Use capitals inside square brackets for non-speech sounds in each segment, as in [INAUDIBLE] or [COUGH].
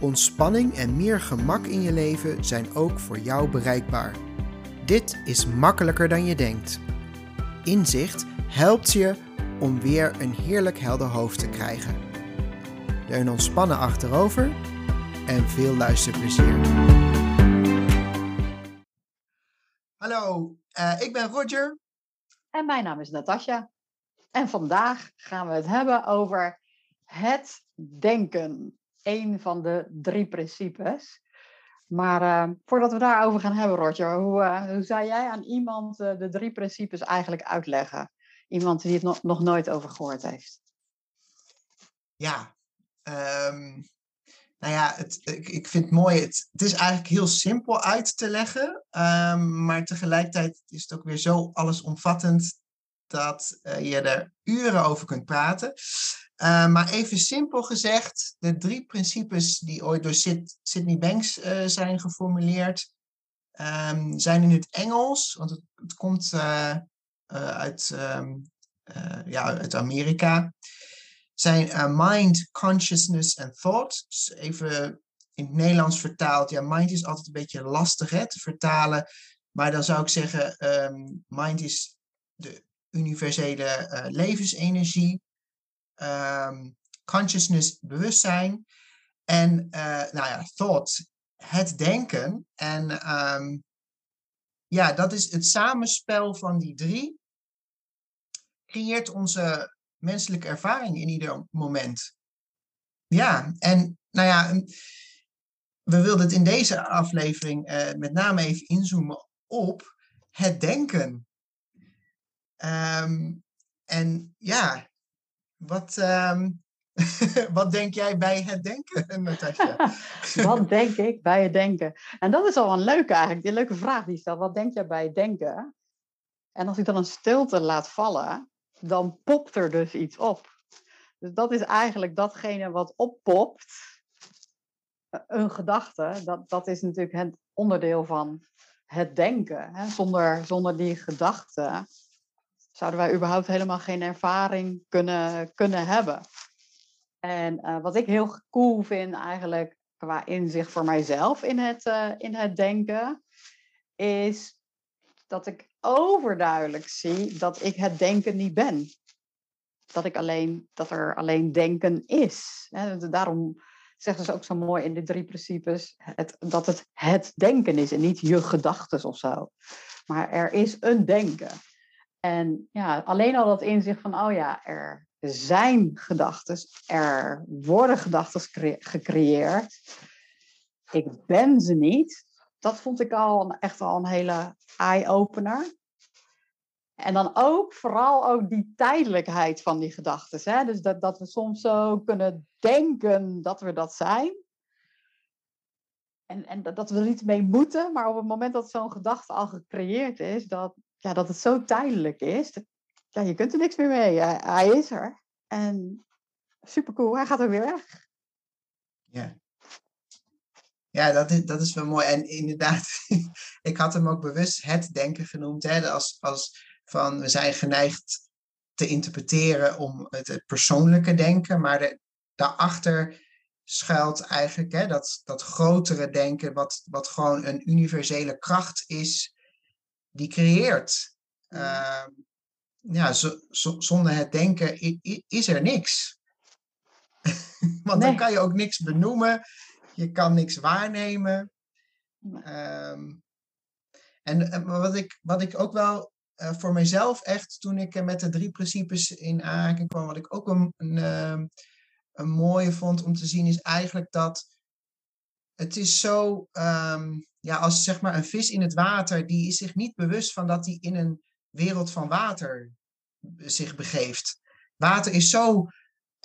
ontspanning en meer gemak in je leven zijn ook voor jou bereikbaar. Dit is makkelijker dan je denkt. Inzicht helpt je om weer een heerlijk helder hoofd te krijgen. Leun ontspannen achterover en veel luisterplezier. Hallo, uh, ik ben Roger. En mijn naam is Natasja. En vandaag gaan we het hebben over het denken. Een van de drie principes. Maar uh, voordat we daarover gaan hebben, Roger, hoe, uh, hoe zou jij aan iemand uh, de drie principes eigenlijk uitleggen? Iemand die het nog, nog nooit over gehoord heeft. Ja, um, nou ja, het, ik, ik vind het mooi. Het, het, is eigenlijk heel simpel uit te leggen, um, maar tegelijkertijd is het ook weer zo allesomvattend dat je er uren over kunt praten. Uh, maar even simpel gezegd, de drie principes die ooit door Sid, Sydney Banks uh, zijn geformuleerd, um, zijn in het Engels, want het, het komt uit, um, ja, uit Amerika. Zijn mind, consciousness en thought. Dus even in het Nederlands vertaald. Ja, mind is altijd een beetje lastig hè, te vertalen. Maar dan zou ik zeggen, um, mind is de universele levensenergie um, consciousness, bewustzijn. En uh, nou ja, thought, het denken. En um, ja, dat is het samenspel van die drie. Creëert onze menselijke ervaring in ieder moment. Ja, en nou ja, we wilden het in deze aflevering uh, met name even inzoomen op het denken. Um, en ja, wat, um, [LAUGHS] wat denk jij bij het denken, [LAUGHS] Natasja? [LAUGHS] wat denk ik bij het denken? En dat is al een leuke eigenlijk, die leuke vraag die je stelt. Wat denk jij bij het denken? En als ik dan een stilte laat vallen, dan popt er dus iets op. Dus dat is eigenlijk datgene wat oppopt. Een gedachte, dat, dat is natuurlijk het onderdeel van het denken. Hè? Zonder, zonder die gedachte zouden wij überhaupt helemaal geen ervaring kunnen, kunnen hebben. En uh, wat ik heel cool vind eigenlijk qua inzicht voor mijzelf in het, uh, in het denken, is dat ik overduidelijk zie dat ik het denken niet ben. Dat, ik alleen, dat er alleen denken is. Daarom zeggen ze ook zo mooi in de drie principes het, dat het het denken is en niet je gedachten of zo. Maar er is een denken. En ja, alleen al dat inzicht van, oh ja, er zijn gedachten, er worden gedachten gecreëerd. Ik ben ze niet. Dat vond ik al echt al een hele eye-opener. En dan ook vooral ook die tijdelijkheid van die gedachten. Dus dat, dat we soms zo kunnen denken dat we dat zijn. En, en dat we er niet mee moeten, maar op het moment dat zo'n gedachte al gecreëerd is, dat, ja, dat het zo tijdelijk is. ja, je kunt er niks meer mee. Hij, is er. En supercool, hij gaat er weer weg. Ja. Ja, dat is, dat is wel mooi. En inderdaad, [LAUGHS] ik had hem ook bewust het denken genoemd. Hè, als, als van we zijn geneigd te interpreteren om het, persoonlijke denken, maar de, daarachter schuilt eigenlijk hè, dat, dat grotere denken, wat, wat gewoon een universele kracht is die creëert. Uh, ja, zonder het denken is er niks. [LAUGHS] Want dan kan je ook niks benoemen, je kan niks waarnemen. Um, en wat ik, wat ik ook wel uh, voor mezelf echt, toen ik met de drie principes in aanraking kwam, wat ik ook een, een, ehm, een mooie vond om te zien, is eigenlijk dat het is zo, um, ja, als zeg maar een vis in het water, die is zich niet bewust van dat hij in een wereld van water zich begeeft. Water is zo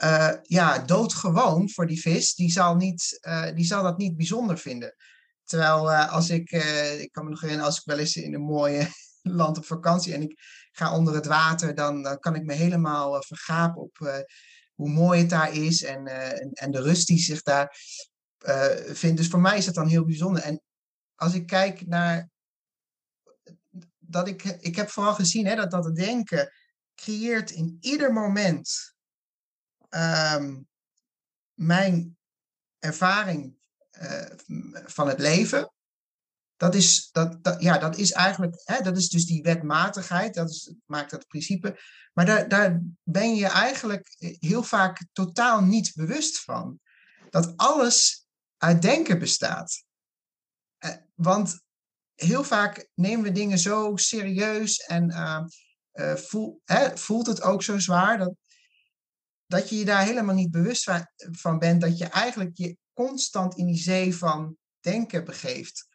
uh, ja, doodgewoon voor die vis, die zal, niet, uh, die zal dat niet bijzonder vinden. Terwijl uh, als ik, ik kan me nog herinneren, als ik wel eens in een mooie [LAUGHS] land op vakantie en ik ga onder het water, dan, dan kan ik me helemaal vergapen op hoe mooi het daar is en, en, en, de rust die zich daar vindt. Dus voor mij is dat dan heel bijzonder. En als ik kijk naar dat ik, ik heb vooral gezien hè, dat dat denken creëert in ieder moment um, mijn ervaring uh, van het leven. Dat is, dat, dat, ja, dat is eigenlijk, hè, dat is dus die wetmatigheid, dat is, maakt dat principe. Maar daar, daar ben je eigenlijk heel vaak totaal niet bewust van. Dat alles uit denken bestaat. Want heel vaak nemen we dingen zo serieus en uh, uh, voel, hè, voelt het ook zo zwaar dat, dat je je daar helemaal niet bewust van, bent, dat je eigenlijk je constant in die zee van denken begeeft.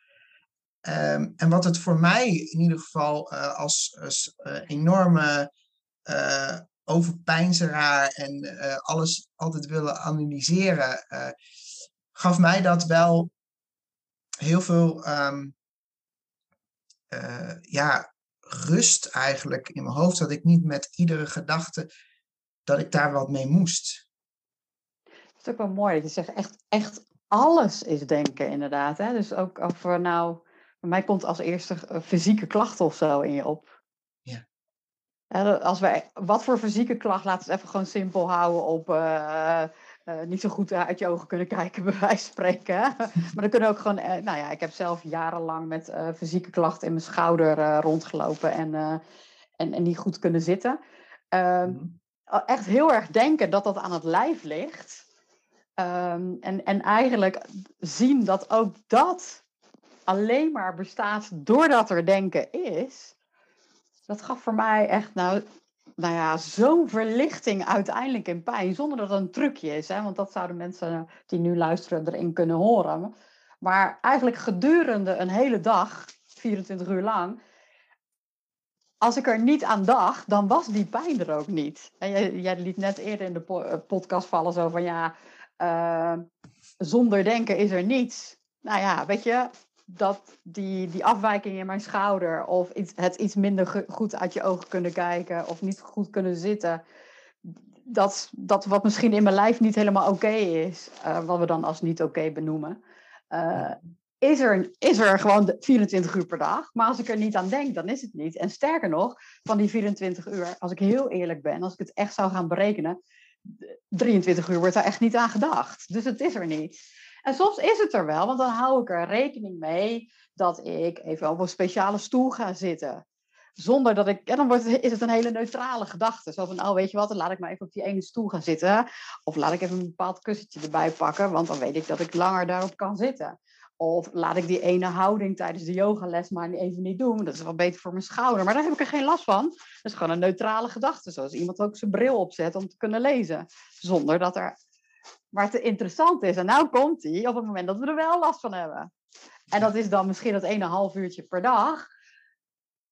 Um, en wat het voor mij in ieder geval uh, als, als uh, enorme overpijnzeraar en alles altijd willen analyseren, gaf mij dat wel heel veel um, ja, rust eigenlijk in mijn hoofd. Dat ik niet met iedere gedachte dat ik daar wat mee moest. Het is ook wel mooi dat je zegt, echt, echt alles is denken inderdaad. Hè? Dus ook over nou, bij mij komt als eerste fysieke klachten of zo in je op. Ja. Als wij, wat voor fysieke klacht, laten we het even gewoon simpel houden op uh, uh, niet zo goed uit je ogen kunnen kijken, [LAUGHS] bij wijze van spreken. maar dan kunnen ook gewoon, uh, nou ja, ik heb zelf jarenlang met fysieke klachten in mijn schouder rondgelopen en, en, en niet goed kunnen zitten. Mm echt heel erg denken dat dat aan het lijf ligt. Um, en, en eigenlijk zien dat ook dat alleen maar bestaat doordat er denken is. Dat gaf voor mij echt nou, nou ja, zo'n verlichting uiteindelijk in pijn. Zonder dat het een trucje is. Hè? Want dat zouden mensen die nu luisteren erin kunnen horen. Maar eigenlijk gedurende een hele dag, 24 uur lang, als ik er niet aan dacht, dan was die pijn er ook niet. En jij, liet net eerder in de eh, podcast vallen zo van ja, uh, zonder denken is er niets. Nou ja, weet je, dat die, die afwijking in mijn schouder of iets, het iets minder goed uit je ogen kunnen kijken of niet goed kunnen zitten. Dat, dat wat misschien in mijn lijf niet helemaal oké is, uh, wat we dan als niet oké benoemen. Uh, is er, is er gewoon 24 uur per dag. Maar als ik er niet aan denk, dan is het niet. En sterker nog, van die 24 uur, als ik heel eerlijk ben, als ik het echt zou gaan berekenen, 23 uur wordt daar echt niet aan gedacht. Dus het is er niet. En soms is het er wel, want dan hou ik er rekening mee dat ik even op een speciale stoel ga zitten. Zonder dat ik. En dan wordt, is het een hele neutrale gedachte. Zo van, oh, weet je wat, dan laat ik maar even op die ene stoel gaan zitten. Of laat ik even een bepaald kussentje erbij pakken, want dan weet ik dat ik langer daarop kan zitten. Of laat ik die ene houding tijdens de yogales maar even niet doen. Dat is wel beter voor mijn schouder. Maar daar heb ik er geen last van. Dat is gewoon een neutrale gedachte. Zoals iemand ook zijn bril opzet om te kunnen lezen. Zonder dat er... Maar het interessant is, en nou komt hij op het moment dat we er wel last van hebben. En dat is dan misschien dat ene half uurtje per dag.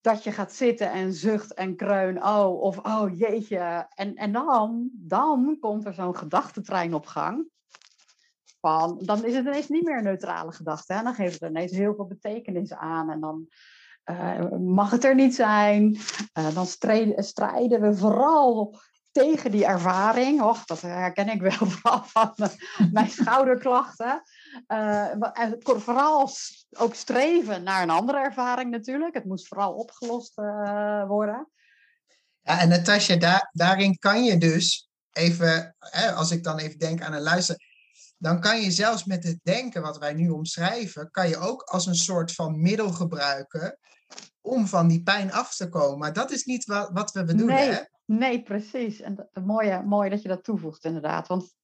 Dat je gaat zitten en zucht en kreun. Oh, of oh jeetje. En, en dan, dan komt er zo'n gedachtentrein op gang dan is het ineens niet meer een neutrale gedachte. Dan geeft het ineens heel veel betekenis aan. En dan uh, mag het er niet zijn. Uh, dan strijden we vooral tegen die ervaring. Och, dat herken ik wel [LAUGHS] vooral van mijn [LAUGHS] schouderklachten. Uh, en vooral ook streven naar een andere ervaring natuurlijk. Het moest vooral opgelost worden. Ja, en Natasja, daar, daarin kan je dus even, hè, als ik dan even denk aan een luister, dan kan je zelfs met het denken wat wij nu omschrijven, kan je ook als een soort van middel gebruiken om van die pijn af te komen. Maar dat is niet wat, wat we bedoelen. Nee, hè? nee precies. En mooi, mooi dat je dat toevoegt, inderdaad. Want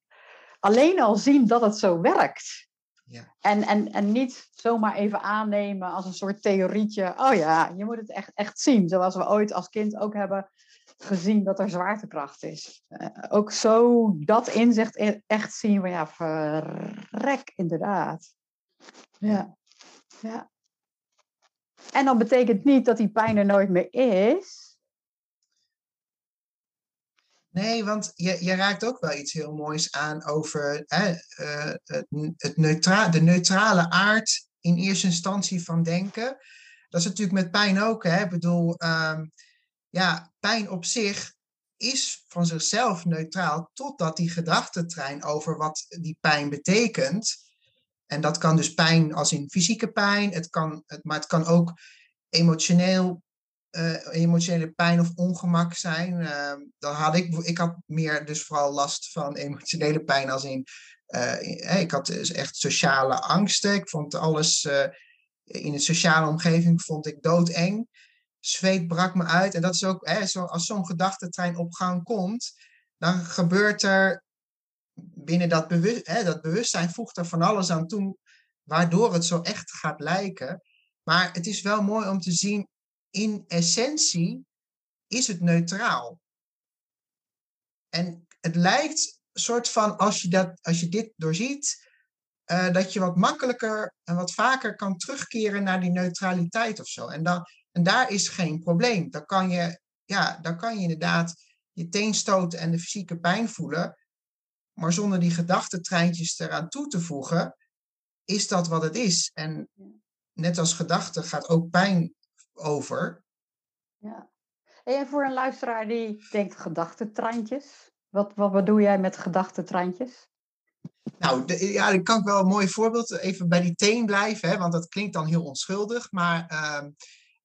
alleen al zien dat het zo werkt. Ja. En, en, en niet zomaar even aannemen als een soort theorietje. Oh ja, je moet het echt, echt zien. Zoals we ooit als kind ook hebben gezien dat er zwaartekracht is. Uh, ook zo dat inzicht e-, echt zien van ja, verrek inderdaad. Ja. ja. En dan betekent niet dat die pijn er nooit meer is. Nee, want je, je raakt ook wel iets heel moois aan over hè, uh, het, neutra de neutrale aard in eerste instantie van denken. Dat is natuurlijk met pijn ook. Hè? Ik bedoel, um, ja, pijn op zich is van zichzelf neutraal totdat die gedachtentrein over wat die pijn betekent. En dat kan dus pijn als in fysieke pijn, het kan, maar het kan ook emotioneel, uh, emotionele pijn of ongemak zijn. Uh, dan had ik, ik had meer dus vooral last van emotionele pijn als in, uh, ik had dus echt sociale angsten. Ik vond alles uh, in de sociale omgeving vond ik doodeng zweet brak me uit. En dat is ook, hè, zo, als zo'n gedachtentrein op gang komt, dan gebeurt er binnen dat, bewust, hè, dat bewustzijn voegt er van alles aan toe, waardoor het zo echt gaat lijken. Maar het is wel mooi om te zien, in essentie is het neutraal. En het lijkt soort van, als je, dat, als je dit doorziet, uh, dat je wat makkelijker en wat vaker kan terugkeren naar die neutraliteit of zo. En dan, en daar is geen probleem. Dan kan je, ja, dan kan je inderdaad je teen stoten en de fysieke pijn voelen. Maar zonder die gedachtentreintjes eraan toe te voegen, is dat wat het is. En net als gedachte gaat ook pijn over. Ja. En voor een luisteraar die denkt gedachtentreintjes, wat, wat bedoel jij met gedachtentreintjes? Nou, de, ja, ik kan ik wel een mooi voorbeeld even bij die teen blijven, hè, want dat klinkt dan heel onschuldig. Maar uh,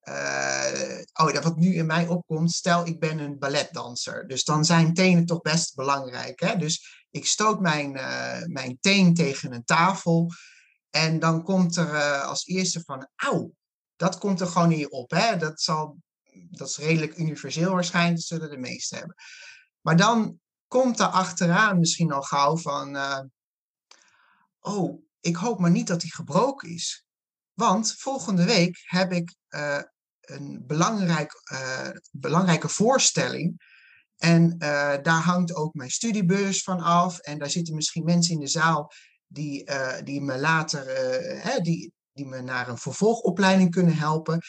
uh, oh, dat wat nu in mij opkomt, stel ik ben een balletdanser. Dus dan zijn tenen toch best belangrijk. Hè? Dus ik stoot mijn, uh, mijn teen tegen een tafel. En dan komt er uh, als eerste van, auw, dat komt er gewoon hier op. Hè? Dat, zal, dat is redelijk universeel waarschijnlijk, dat zullen de meesten hebben. Maar dan komt er achteraan misschien al gauw van, oh, ik hoop maar niet dat die gebroken is. Want volgende week heb ik een belangrijk, uh, belangrijke voorstelling. En uh, daar hangt ook mijn studiebeurs van af. En daar zitten misschien mensen in de zaal die, uh, die me later, hè, die, die me naar een vervolgopleiding kunnen helpen.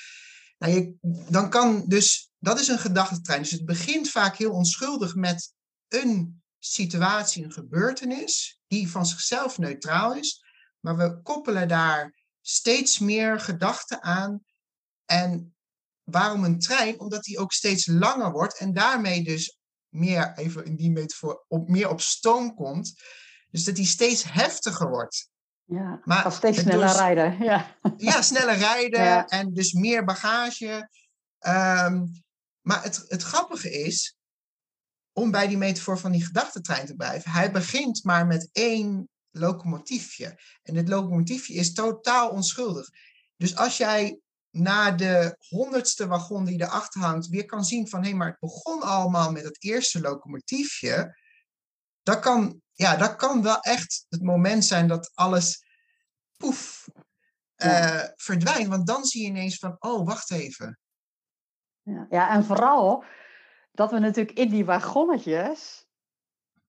Nou, je, dan kan dus, dat is een gedachtentrein. Dus het begint vaak heel onschuldig met een situatie, een gebeurtenis, die van zichzelf neutraal is. Maar we koppelen daar steeds meer gedachten aan. En Waarom een trein? Omdat die ook steeds langer wordt en daarmee dus meer, even in die metafoor, op, meer op stoom komt. Dus dat die steeds heftiger wordt. Ja, maar steeds sneller rijden. Ja, ja sneller [LAUGHS] rijden en dus meer bagage. Um, maar het, het grappige is, om bij die metafoor van die gedachtentrein te blijven, hij begint maar met één locomotiefje. En dit locomotiefje is totaal onschuldig. Dus als jij na de honderdste wagon die erachter hangt weer kan zien van hé, hey, maar het begon allemaal met het eerste locomotiefje, dat kan, ja, dat kan wel echt het moment zijn dat alles poef uh, verdwijnt. Want dan zie je ineens van, oh, wacht even. Ja, ja, en vooral dat we natuurlijk in die wagonnetjes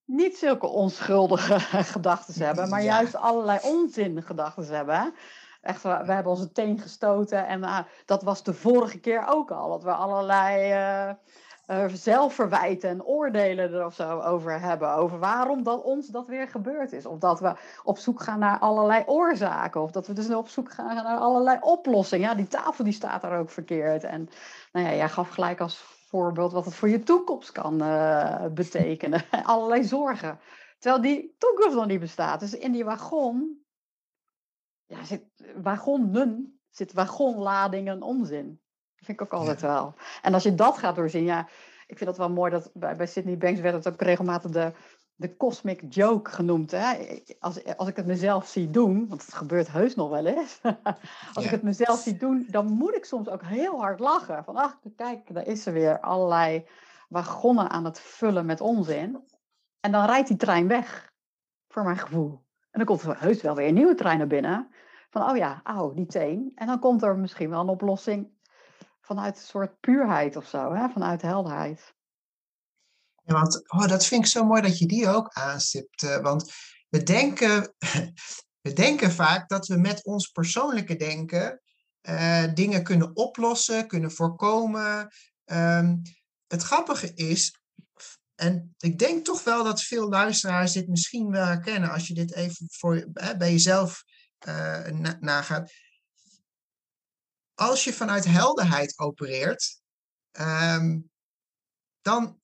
niet zulke onschuldige [LAUGHS] gedachten hebben, maar juist allerlei onzin gedachten hebben. Echt, we, hebben onze teen gestoten. En uh, dat was de vorige keer ook al. Dat we allerlei uh, uh, zelfverwijten en oordelen er of zo over hebben. Over waarom dat ons dat weer gebeurd is. Of dat we op zoek gaan naar allerlei oorzaken. Of dat we dus op zoek gaan naar allerlei oplossingen. Ja, die tafel die staat daar ook verkeerd. En nou ja, jij gaf gelijk als voorbeeld wat het voor je toekomst kan betekenen. [LAUGHS] allerlei zorgen. Terwijl die toekomst nog niet bestaat. Dus in die wagon ja, zit wagonnen, zit wagonladingen onzin. Dat vind ik ook altijd wel. En als je dat gaat doorzien, ja, ik vind dat wel mooi dat bij, bij Sydney Banks werd het ook regelmatig de, de cosmic joke genoemd. Hè? Als, als ik het mezelf zie doen, want het gebeurt heus nog wel eens. [LAUGHS] als ik het mezelf zie doen, dan moet ik soms ook heel hard lachen. Van ach, kijk, daar is er weer allerlei wagonnen aan het vullen met onzin. En dan rijdt die trein weg, voor mijn gevoel. Dan komt er heus wel weer een nieuwe trein naar binnen. Van, oh ja, auw, die teen. En dan komt er misschien wel een oplossing vanuit een soort puurheid of zo, hè? vanuit helderheid. Ja, want oh, dat vind ik zo mooi dat je die ook aanstipt. Uh, want we denken, [LAUGHS] we denken vaak dat we met ons persoonlijke denken uh, dingen kunnen oplossen, kunnen voorkomen. Um, het grappige is, en ik denk toch wel dat veel luisteraars dit misschien wel herkennen als je dit even voor, hè, bij jezelf uh, nagaat. Als je vanuit helderheid opereert, um, dan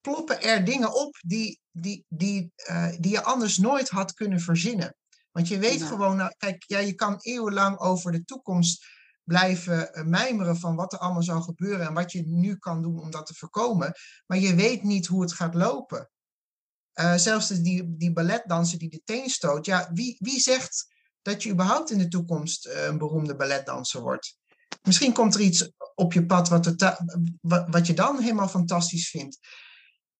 ploppen er dingen op die, die, die, uh, die je anders nooit had kunnen verzinnen. Want je weet gewoon, nou, kijk, ja, je kan eeuwenlang over de toekomst blijven eh, mijmeren van wat er allemaal zou gebeuren en wat je nu kan doen om dat te voorkomen. Maar je weet niet hoe het gaat lopen. Uh, zelfs die, die balletdanser die de teen stoot, ja, wie, wie zegt dat je überhaupt in de toekomst uh, een beroemde balletdanser wordt? Misschien komt er iets op je pad wat, je dan helemaal fantastisch vindt.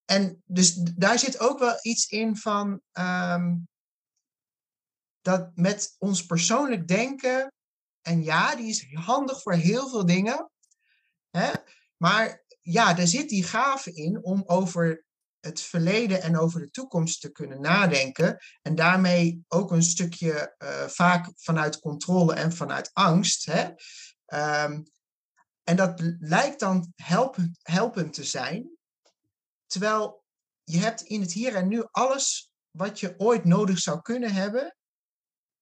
En dus daar zit ook wel iets in van um, dat met ons persoonlijk denken en ja, die is handig voor heel veel dingen. Hè? Maar ja, daar zit die gave in om over het verleden en over de toekomst te kunnen nadenken. En daarmee ook een stukje uh, vaak vanuit controle en vanuit angst. Hè? Um, en dat lijkt dan helpend, helpend te zijn. Terwijl je hebt in het hier en nu alles wat je ooit nodig zou kunnen hebben.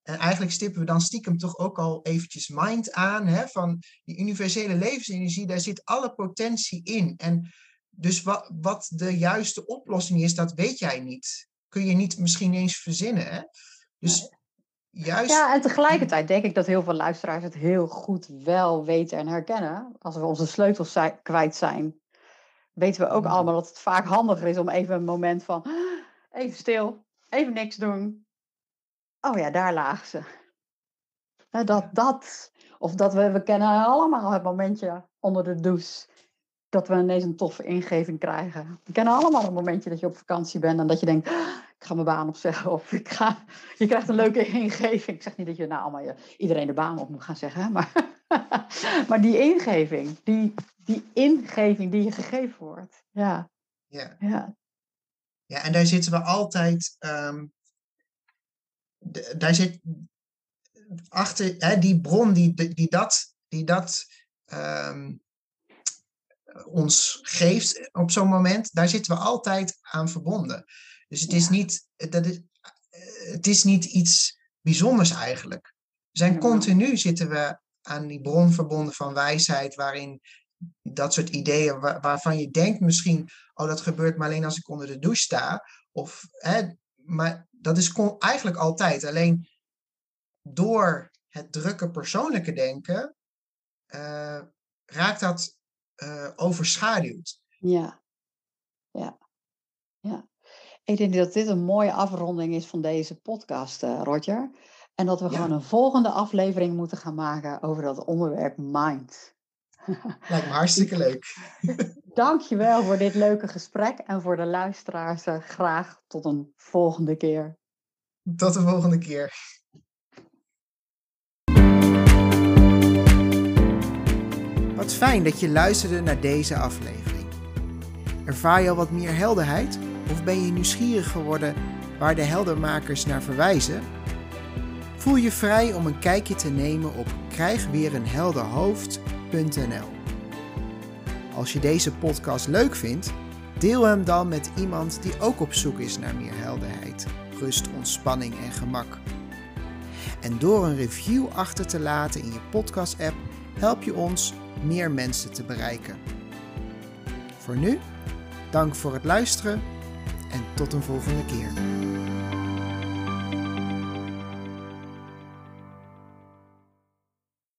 En eigenlijk stippen we dan stiekem toch ook al eventjes mind aan. Hè, van die universele levensenergie, daar zit alle potentie in. En dus wat, wat de juiste oplossing is, dat weet jij niet. Kun je niet misschien eens verzinnen. Hè? Dus juist... Ja, en tegelijkertijd denk ik dat heel veel luisteraars het heel goed wel weten en herkennen. Als we onze sleutels kwijt zijn, weten we ook mm. allemaal dat het vaak handiger is om even een moment van even stil, even niks doen, oh ja, daar lagen ze. Dat, dat. Of dat we, we kennen allemaal het momentje onder de douche. Dat we ineens een toffe ingeving krijgen. We kennen allemaal het momentje dat je op vakantie bent en dat je denkt, ah, ik ga mijn baan opzeggen. Of ik ga, je krijgt een leuke [LAUGHS] ingeving. Ik zeg niet dat je nou allemaal je, iedereen de baan op moet gaan zeggen. Maar, [LAUGHS] maar die ingeving, die, die ingeving die je gegeven wordt. Ja. Ja. ja. Ja, en daar zitten we altijd um, daar zit achter hè, die bron die, die dat, die dat um, ons geeft op zo'n moment, daar zitten we altijd aan verbonden. Dus het is niet, dat is, het is niet iets bijzonders eigenlijk. We zijn continu zitten we aan die bron verbonden van wijsheid, waarin dat soort ideeën waarvan je denkt misschien, oh dat gebeurt maar alleen als ik onder de douche sta. Of, hè, maar dat is eigenlijk altijd. Alleen door het drukke persoonlijke denken uh, raakt dat uh, overschaduwd. Ja, ja, ja. Ik denk dat dit een mooie afronding is van deze podcast, uh, Roger. En dat we gewoon een volgende aflevering moeten gaan maken over dat onderwerp mind. [LAUGHS] Lijkt me hartstikke leuk. [LAUGHS] Dankjewel voor dit leuke gesprek en voor de luisteraars uh, graag tot een volgende keer. Tot de volgende keer. Wat fijn dat je luisterde naar deze aflevering. Ervaar je al wat meer helderheid of ben je nieuwsgierig geworden waar de heldermakers naar verwijzen? Voel je vrij om een kijkje te nemen op krijgweerenhelderhoofd.nl. Als je deze podcast leuk vindt, deel hem dan met iemand die ook op zoek is naar meer helderheid, rust, ontspanning en gemak. En door een review achter te laten in je podcast-app help je ons meer mensen te bereiken. Voor nu, dank voor het luisteren en tot een volgende keer.